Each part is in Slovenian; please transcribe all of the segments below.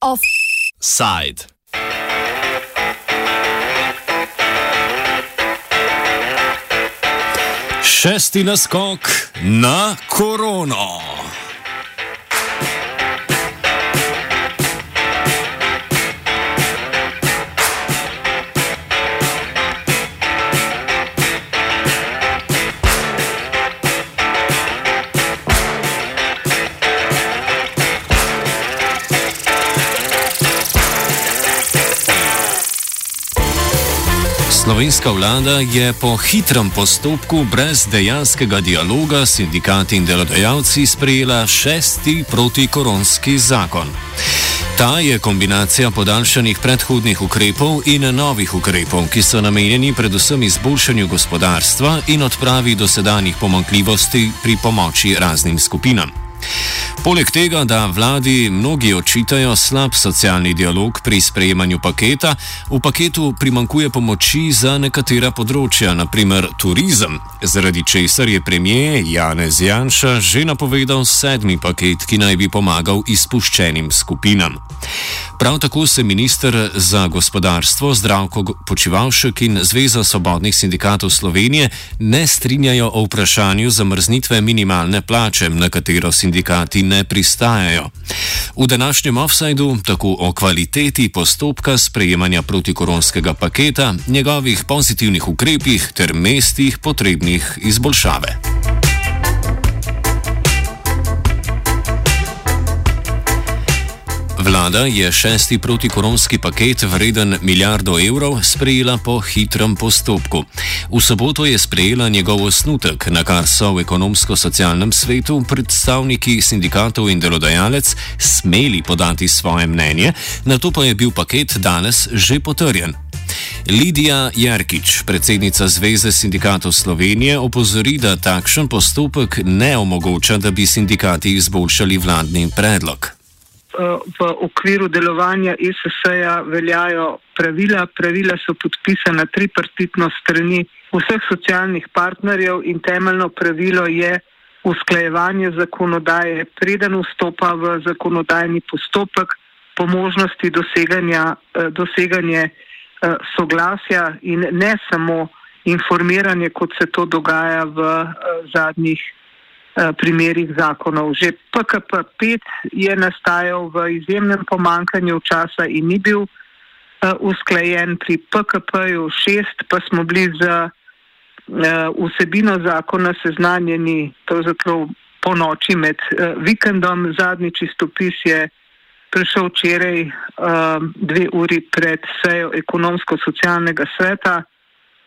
Offside. Šesti naskok na korono. Slovenska vlada je po hitrem postopku brez dejanskega dialoga s sindikati in delodajalci sprejela šesti protikoronski zakon. Ta je kombinacija podaljšanih predhodnih ukrepov in novih ukrepov, ki so namenjeni predvsem izboljšanju gospodarstva in odpravi dosedanjih pomankljivosti pri pomoči raznim skupinam. Poleg tega, da vladi mnogi očitajo slab socialni dialog pri sprejemanju paketa, v paketu primankuje pomoči za nekatera področja, naprimer turizem, zaradi česar je premijer Janez Janša že napovedal sedmi paket, ki naj bi pomagal izpuščenim skupinam. Prav tako se minister za gospodarstvo Zdravko Počivalšek in Zveza svobodnih sindikatov Slovenije ne strinjajo o vprašanju zamrznitve minimalne plače, na katero sindikati ne pristajajo. V današnjem offsajdu tako o kvaliteti postopka sprejemanja protikoronskega paketa, njegovih pozitivnih ukrepih ter mestih potrebnih izboljšave. Vlada je šesti protikoronski paket vreden milijardo evrov sprejela po hitrem postopku. V soboto je sprejela njegov osnutek, na kar so v ekonomsko-socialnem svetu predstavniki sindikatov in delodajalec smeli podati svoje mnenje, na to pa je bil paket danes že potrjen. Lidija Jarkič, predsednica Zveze sindikatov Slovenije, opozori, da takšen postopek ne omogoča, da bi sindikati izboljšali vladni predlog v okviru delovanja ISS-ja veljajo pravila. Pravila so podpisana tripartitno strani vseh socialnih partnerjev in temeljno pravilo je usklajevanje zakonodaje, preden vstopa v zakonodajni postopek, po možnosti doseganja, eh, doseganje eh, soglasja in ne samo informiranje, kot se to dogaja v eh, zadnjih Eh, primerih zakonov. Že PKP 5 je nastajal v izjemnem pomankanju časa in ni bil uh, usklajen. Pri PKP 6 pa smo bili za uh, vsebino zakona seznanjeni pravzaprav po noči med vikendom. Zadnji čistopis je prišel včeraj dve uri pred sejo ekonomsko-socialnega sveta.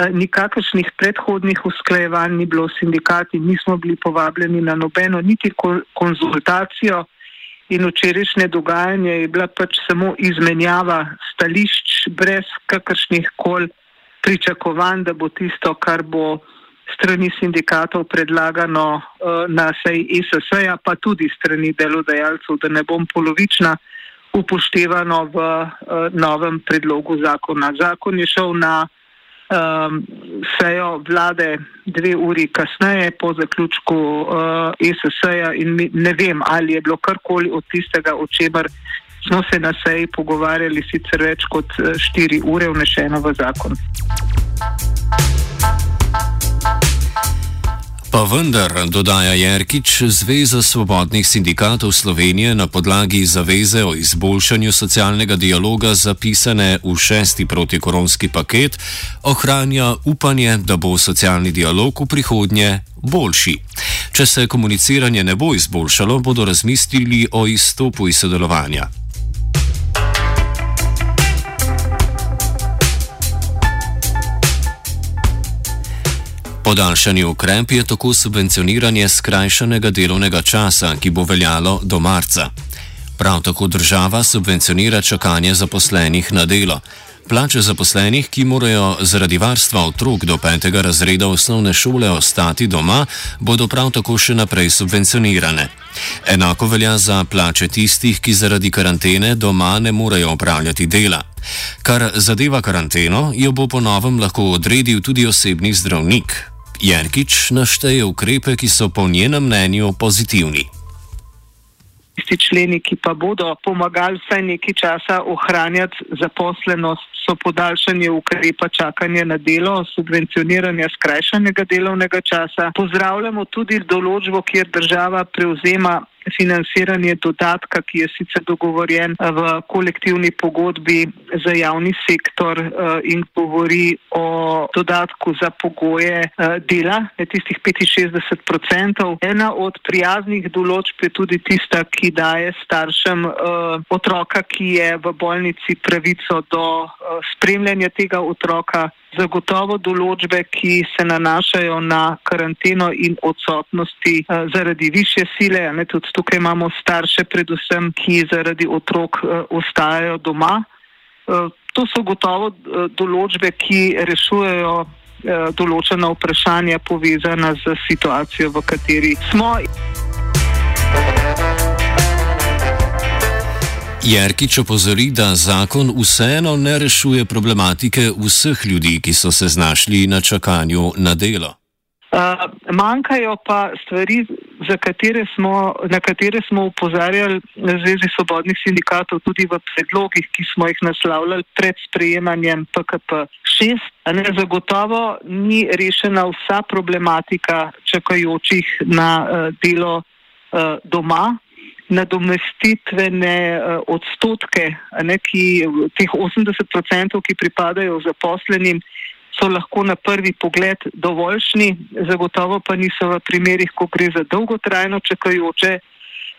Eh, nikakršnih predhodnih usklajevanj ni bilo, sindikati nismo bili povabljeni na nobeno niti konzultacijo in včerajšnje dogajanje je bila pač samo izmenjava stališč brez kakršnih kol pričakovanj, da bo tisto, kar bo strani sindikatov predlagano uh, na sej ISS-ja, pa tudi strani delodajalcev, da ne bom polovična, upoštevano v uh, novem predlogu zakona. Zakon je šel na um, sejo vlade dve uri kasneje po zaključku uh, ESS-ja in mi, ne vem, ali je bilo karkoli od tistega, o čemer smo se na seji pogovarjali sicer več kot uh, štiri ure vnešeno v zakon. Pa vendar, dodaja Jerkič, Zveza svobodnih sindikatov Slovenije na podlagi zaveze o izboljšanju socialnega dialoga zapisane v šesti protikoronski paket, ohranja upanje, da bo socialni dialog v prihodnje boljši. Če se komuniciranje ne bo izboljšalo, bodo razmislili o izstopu iz sodelovanja. Podaljšani ukrep je tako subvencioniranje skrajšanega delovnega časa, ki bo veljalo do marca. Prav tako država subvencionira čakanje zaposlenih na delo. Plače zaposlenih, ki morajo zaradi varstva otrok do petega razreda osnovne šole ostati doma, bodo prav tako še naprej subvencionirane. Enako velja za plače tistih, ki zaradi karantene doma ne morejo opravljati dela. Kar zadeva karanteno, jo bo po novem lahko odredil tudi osebni zdravnik. Jerkič našteje ukrepe, ki so po njenem mnenju pozitivni tisti členi, ki pa bodo pomagali vsaj nekaj časa ohranjati zaposlenost, so podaljšanje ukrepa čakanja na delo, subvencioniranje skrajšanega delovnega časa. Pozdravljamo tudi določbo, kjer država prevzema financiranje dodatka, ki je sicer dogovorjen v kolektivni pogodbi za javni sektor eh, in govori o dodatku za pogoje eh, dela, tistih 65%. Ena od prijaznih določb je tudi tista, ki daje staršem eh, otroka, ki je v bolnici pravico do spremljanja tega otroka zagotovo določbe, ki se nanašajo na karanteno in odsotnosti zaradi više sile. Ne, tudi tukaj imamo starše, predvsem, ki zaradi otrok uh, ostajajo doma. Uh, to so gotovo uh, določbe, ki rešujejo določena vprašanja povezana z situacijo, v kateri smo. Jerkič opozori, da zakon vseeno ne rešuje problematike vseh ljudi, ki so se znašli na čakanju na delo. Uh, manjkajo pa stvari, katere smo, na katere smo upozarjali na Zvezi svobodnih sindikatov, tudi v predlogih, ki smo jih naslavljali pred sprejemanjem PKP-6. Zagotovo ni rešena vsa problematika čakajočih na uh, delo uh, doma, nadomestitvene uh, odstotke, ne, ki, teh 80%, ki pripadajo zaposlenim, so lahko na prvi pogled dovoljšni, zagotovo pa niso v primerih, ko gre za dolgotrajno čakajoče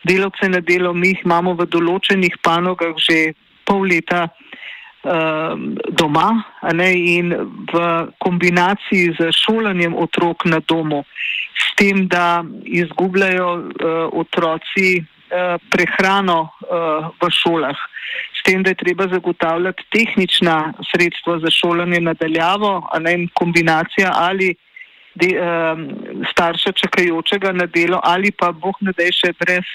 delavce na delo. Mi jih imamo v določenih panogah že pol leta uh, doma ne, in v kombinaciji z šolanjem otrok na domu, s tem, da izgubljajo uh, otroci prehrano uh, v šolah, s tem, da je treba zagotavljati tehnična sredstva za šolanje nadaljavo, a ne kombinacija ali de, uh, starša čakajočega na delo ali pa boh ne da še brez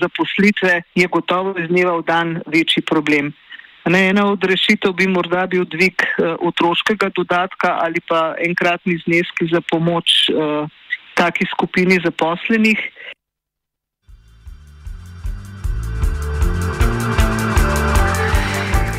zaposlitve, je gotovo iz dneva v dan večji problem. Ne, ena od rešitev bi morda bil dvig otroškega dodatka ali pa enkratni zneski za pomoč taki skupini zaposlenih.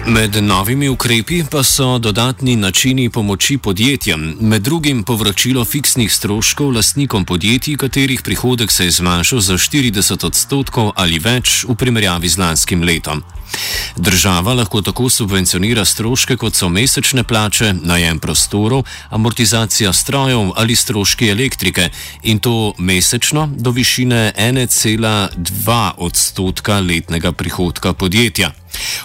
Med novimi ukrepi pa so dodatni načini pomoči podjetjem, med drugim povračilo fiksnih stroškov lastnikom podjetij, katerih prihodek se je zmanjšal za 40 odstotkov ali več v primerjavi z lanskim letom. Država lahko tako subvencionira stroške, kot so mesečne plače, najem prostorov, amortizacija strojev ali stroški elektrike in to mesečno do višine 1,2 odstotka letnega prihodka podjetja.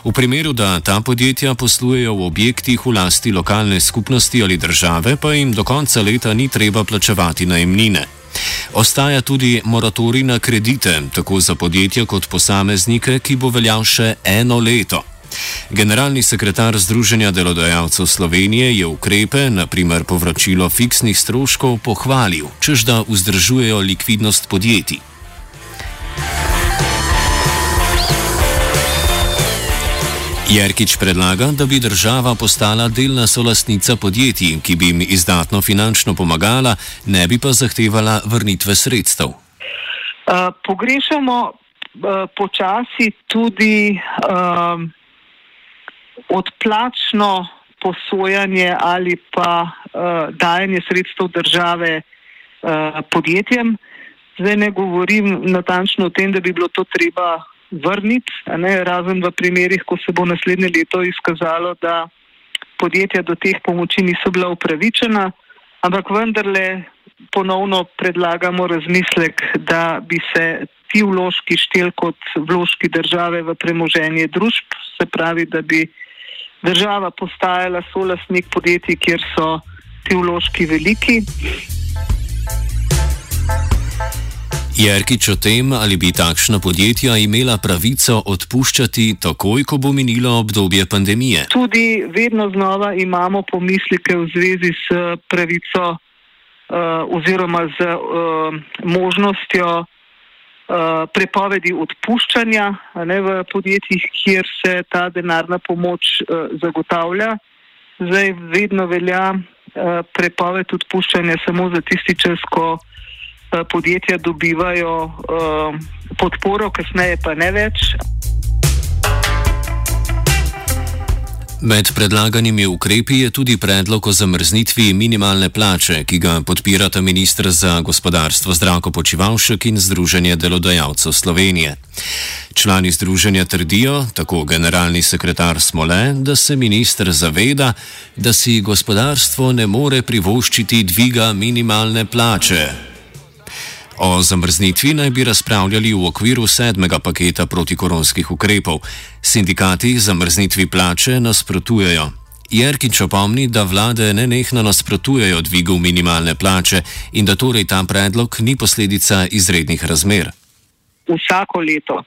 V primeru, da ta podjetja poslujejo v objektih v lasti lokalne skupnosti ali države, pa jim do konca leta ni treba plačevati najemnine. Ostaja tudi moratorij na kredite, tako za podjetja kot posameznike, ki bo veljal še eno leto. Generalni sekretar Združenja delodajalcev Slovenije je ukrepe, naprimer povračilo fiksnih stroškov, pohvalil, čež da vzdržujejo likvidnost podjetij. Jerkič predlaga, da bi država postala delna solastnica podjetij, ki bi jim izdatno finančno pomagala, ne bi pa zahtevala vrnitve sredstev. Uh, pogrešamo uh, počasi tudi uh, odplačno posojanje ali pa uh, dajanje sredstev države uh, podjetjem. Zdaj ne govorim natančno o tem, da bi bilo to treba vrniti, razen v primerih, ko se bo naslednje leto izkazalo, da podjetja do teh pomoči niso bila upravičena, ampak vendarle ponovno predlagamo razmislek, da bi se ti vložki štel kot vložki države v premoženje družb, se pravi, da bi država postajala solasnik podjetij, kjer so ti vložki veliki. Jerkič o tem, ali bi takšna podjetja imela pravico odpuščati takoj, ko bo minilo obdobje pandemije. Tudi vedno znova imamo pomislike v zvezi s pravico uh, oziroma z uh, možnostjo uh, prepovedi odpuščanja ne, v podjetjih, kjer se ta denarna pomoč uh, zagotavlja. Zdaj vedno velja uh, prepoved odpuščanja samo za tisti čas, ko podjetja dobivajo uh, podporo, kasneje pa ne več. Med predlaganimi ukrepi je tudi predlog o zamrznitvi minimalne plače, ki ga podpirata ministr za gospodarstvo Zdravko Počivalšek in Združenje delodajalcev Slovenije. Člani združenja trdijo, tako generalni sekretar Smole, da se ministr zaveda, da si gospodarstvo ne more privoščiti dviga minimalne plače. O zamrznitvi naj bi razpravljali v okviru sedmega paketa protikoronskih ukrepov. Sindikati zamrznitvi plače nasprotujejo. Jerkič opomni, da vlade nenehno nasprotujejo dvigu minimalne plače in da torej ta predlog ni posledica izrednih razmer. Vsako leto,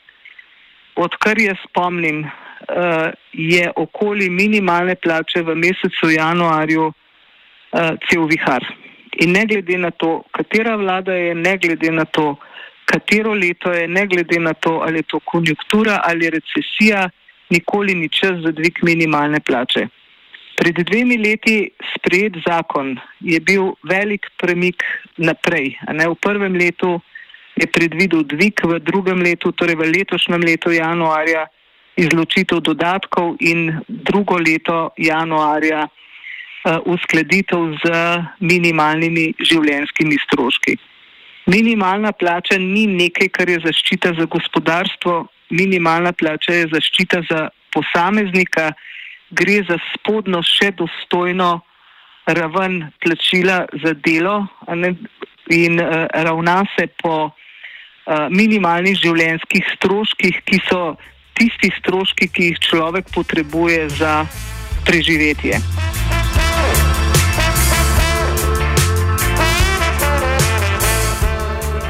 odkar jaz spomnim, eh, je okoli minimalne plače v mesecu januarju eh, cel vihar. In ne glede na to, katera vlada je, ne glede na to, katero leto je, ne glede na to, ali je to konjunktura ali recesija, nikoli ni čas za dvig minimalne plače. Pred dvemi leti sprejet zakon je bil velik premik naprej. V prvem letu je predvidel dvig, v drugem letu, torej v letošnjem letu januarja, izločitev dodatkov in drugo leto januarja uskladitev z minimalnimi življenjskimi stroški. Minimalna plača ni nekaj, kar je zaščita za gospodarstvo, minimalna plača je zaščita za posameznika, gre za spodno še dostojno raven plačila za delo ne, in uh, ravna se po uh, minimalnih življenjskih stroških, ki so tisti stroški, ki jih človek potrebuje za preživetje.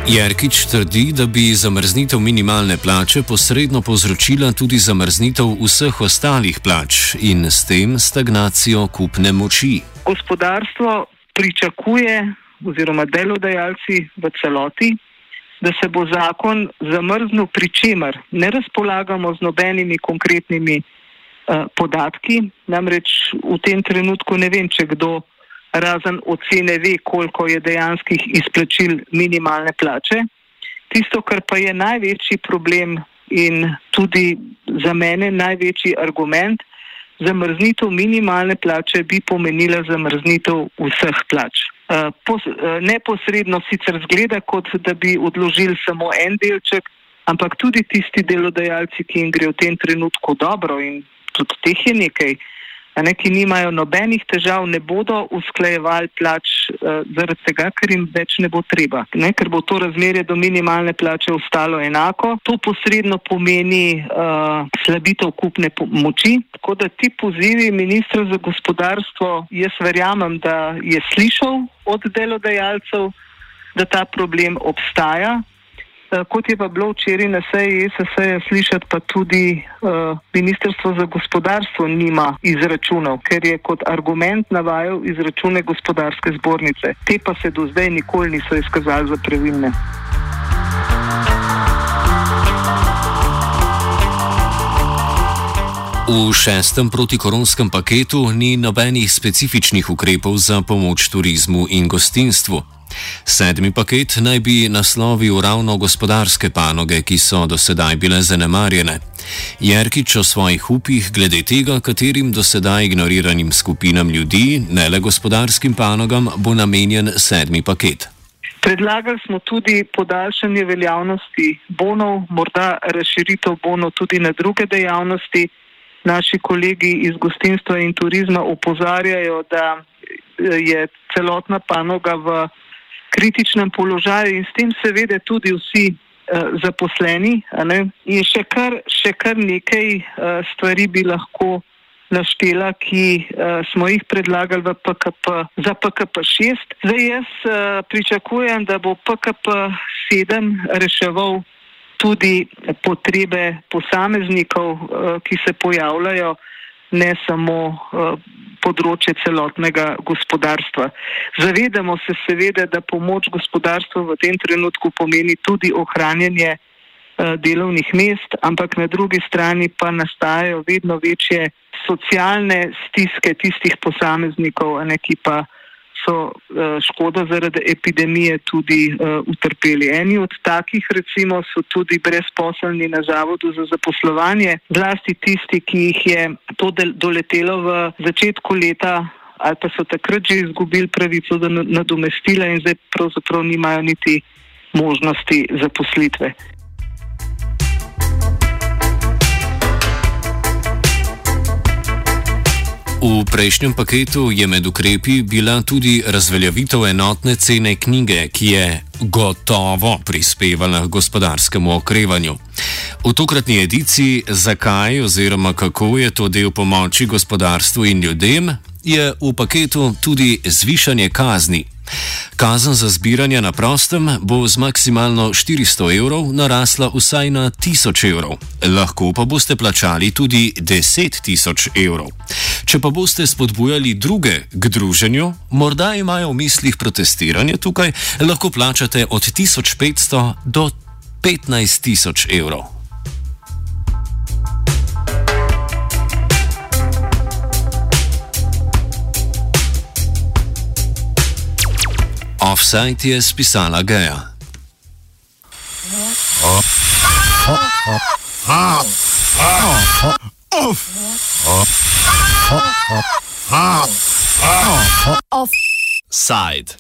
Jerkič trdi, da bi zamrznitev minimalne plače posredno povzročila tudi zamrznitev vseh ostalih plač in s tem stagnacijo kupne moči. Gospodarstvo pričakuje, oziroma delodajalci v celoti, da se bo zakon zamrznil, pri čemer ne razpolagamo z nobenimi konkretnimi uh, podatki. Namreč v tem trenutku ne vem, če kdo razen ocene ve, koliko je dejanskih izplačil minimalne plače. Tisto, kar pa je največji problem in tudi za mene največji argument, zamrznitev minimalne plače bi pomenila zamrznitev vseh plač. Eh, eh, neposredno sicer zgleda, kot da bi odložili samo en delček, ampak tudi tisti delodajalci, ki jim gre v tem trenutku dobro in tudi teh je nekaj, ne, ki nimajo nobenih težav, ne bodo usklajevali plač uh, zaradi tega, ker jim več ne bo treba, ne, ker bo to razmerje do minimalne plače ostalo enako. To posredno pomeni uh, slabitev kupne moči. Tako da ti pozivi ministra za gospodarstvo, jaz verjamem, da je slišal od delodajalcev, da ta problem obstaja. Eh, kot je pa bilo včeraj na seji SSE slišati, pa tudi uh, Ministrstvo za gospodarstvo nima izračunov, ker je kot argument navajal izračune gospodarske zbornice. Te pa se do zdaj nikoli niso izkazali za pravilne. V šestem protikoronskem paketu ni nobenih specifičnih ukrepov za pomoč turizmu in gostinstvu. Sedmi paket naj bi naslovil ravno gospodarske panoge, ki so do sedaj bile zanemarjene. Jerkič o svojih upih glede tega, katerim do sedaj ignoriranim skupinam ljudi, ne le gospodarskim panogam, bo namenjen sedmi paket. Predlagali smo tudi podaljšanje veljavnosti bonov, morda razširitev bonov tudi na druge dejavnosti. Naši kolegi iz gostinstva in turizma opozarjajo, da je celotna panoga v kritičnem položaju in s tem seveda tudi vsi uh, zaposleni. In še kar, še kar nekaj uh, stvari bi lahko naštela, ki uh, smo jih predlagali PKP za PKP 6. Zdaj jaz uh, pričakujem, da bo PKP 7 reševal tudi potrebe posameznikov, uh, ki se pojavljajo, ne samo uh, področje celotnega gospodarstva. Zavedamo se seveda, da pomoč gospodarstvu v tem trenutku pomeni tudi ohranjanje uh, delovnih mest, ampak na drugi strani pa nastajajo vedno večje socialne stiske tistih posameznikov, ne, ki pa so uh, škodo zaradi epidemije tudi uh, utrpeli. Eni od takih recimo so tudi brezposelni na Zavodu za zaposlovanje, zlasti tisti, ki jih je to doletelo v začetku leta ali pa so takrat že izgubili pravico do nadomestila in zdaj pravzaprav nimajo niti možnosti zaposlitve. V prejšnjem paketu je med ukrepi bila tudi razveljavitev enotne cene knjige, ki je gotovo prispevala k gospodarskemu okrevanju. V tokratni ediciji, zakaj oziroma kako je to del pomoči gospodarstvu in ljudem, je v paketu tudi zvišanje kazni. Kazen za zbiranje na prostem bo z maksimalno 400 evrov narasla vsaj na 1000 evrov, lahko pa boste plačali tudi 10 tisoč evrov. Če pa boste spodbujali druge k druženju, morda imajo v mislih protestiranje tukaj, lahko plačate od 1500 do 15 tisoč evrov. Offside je spisala Geja. Offside.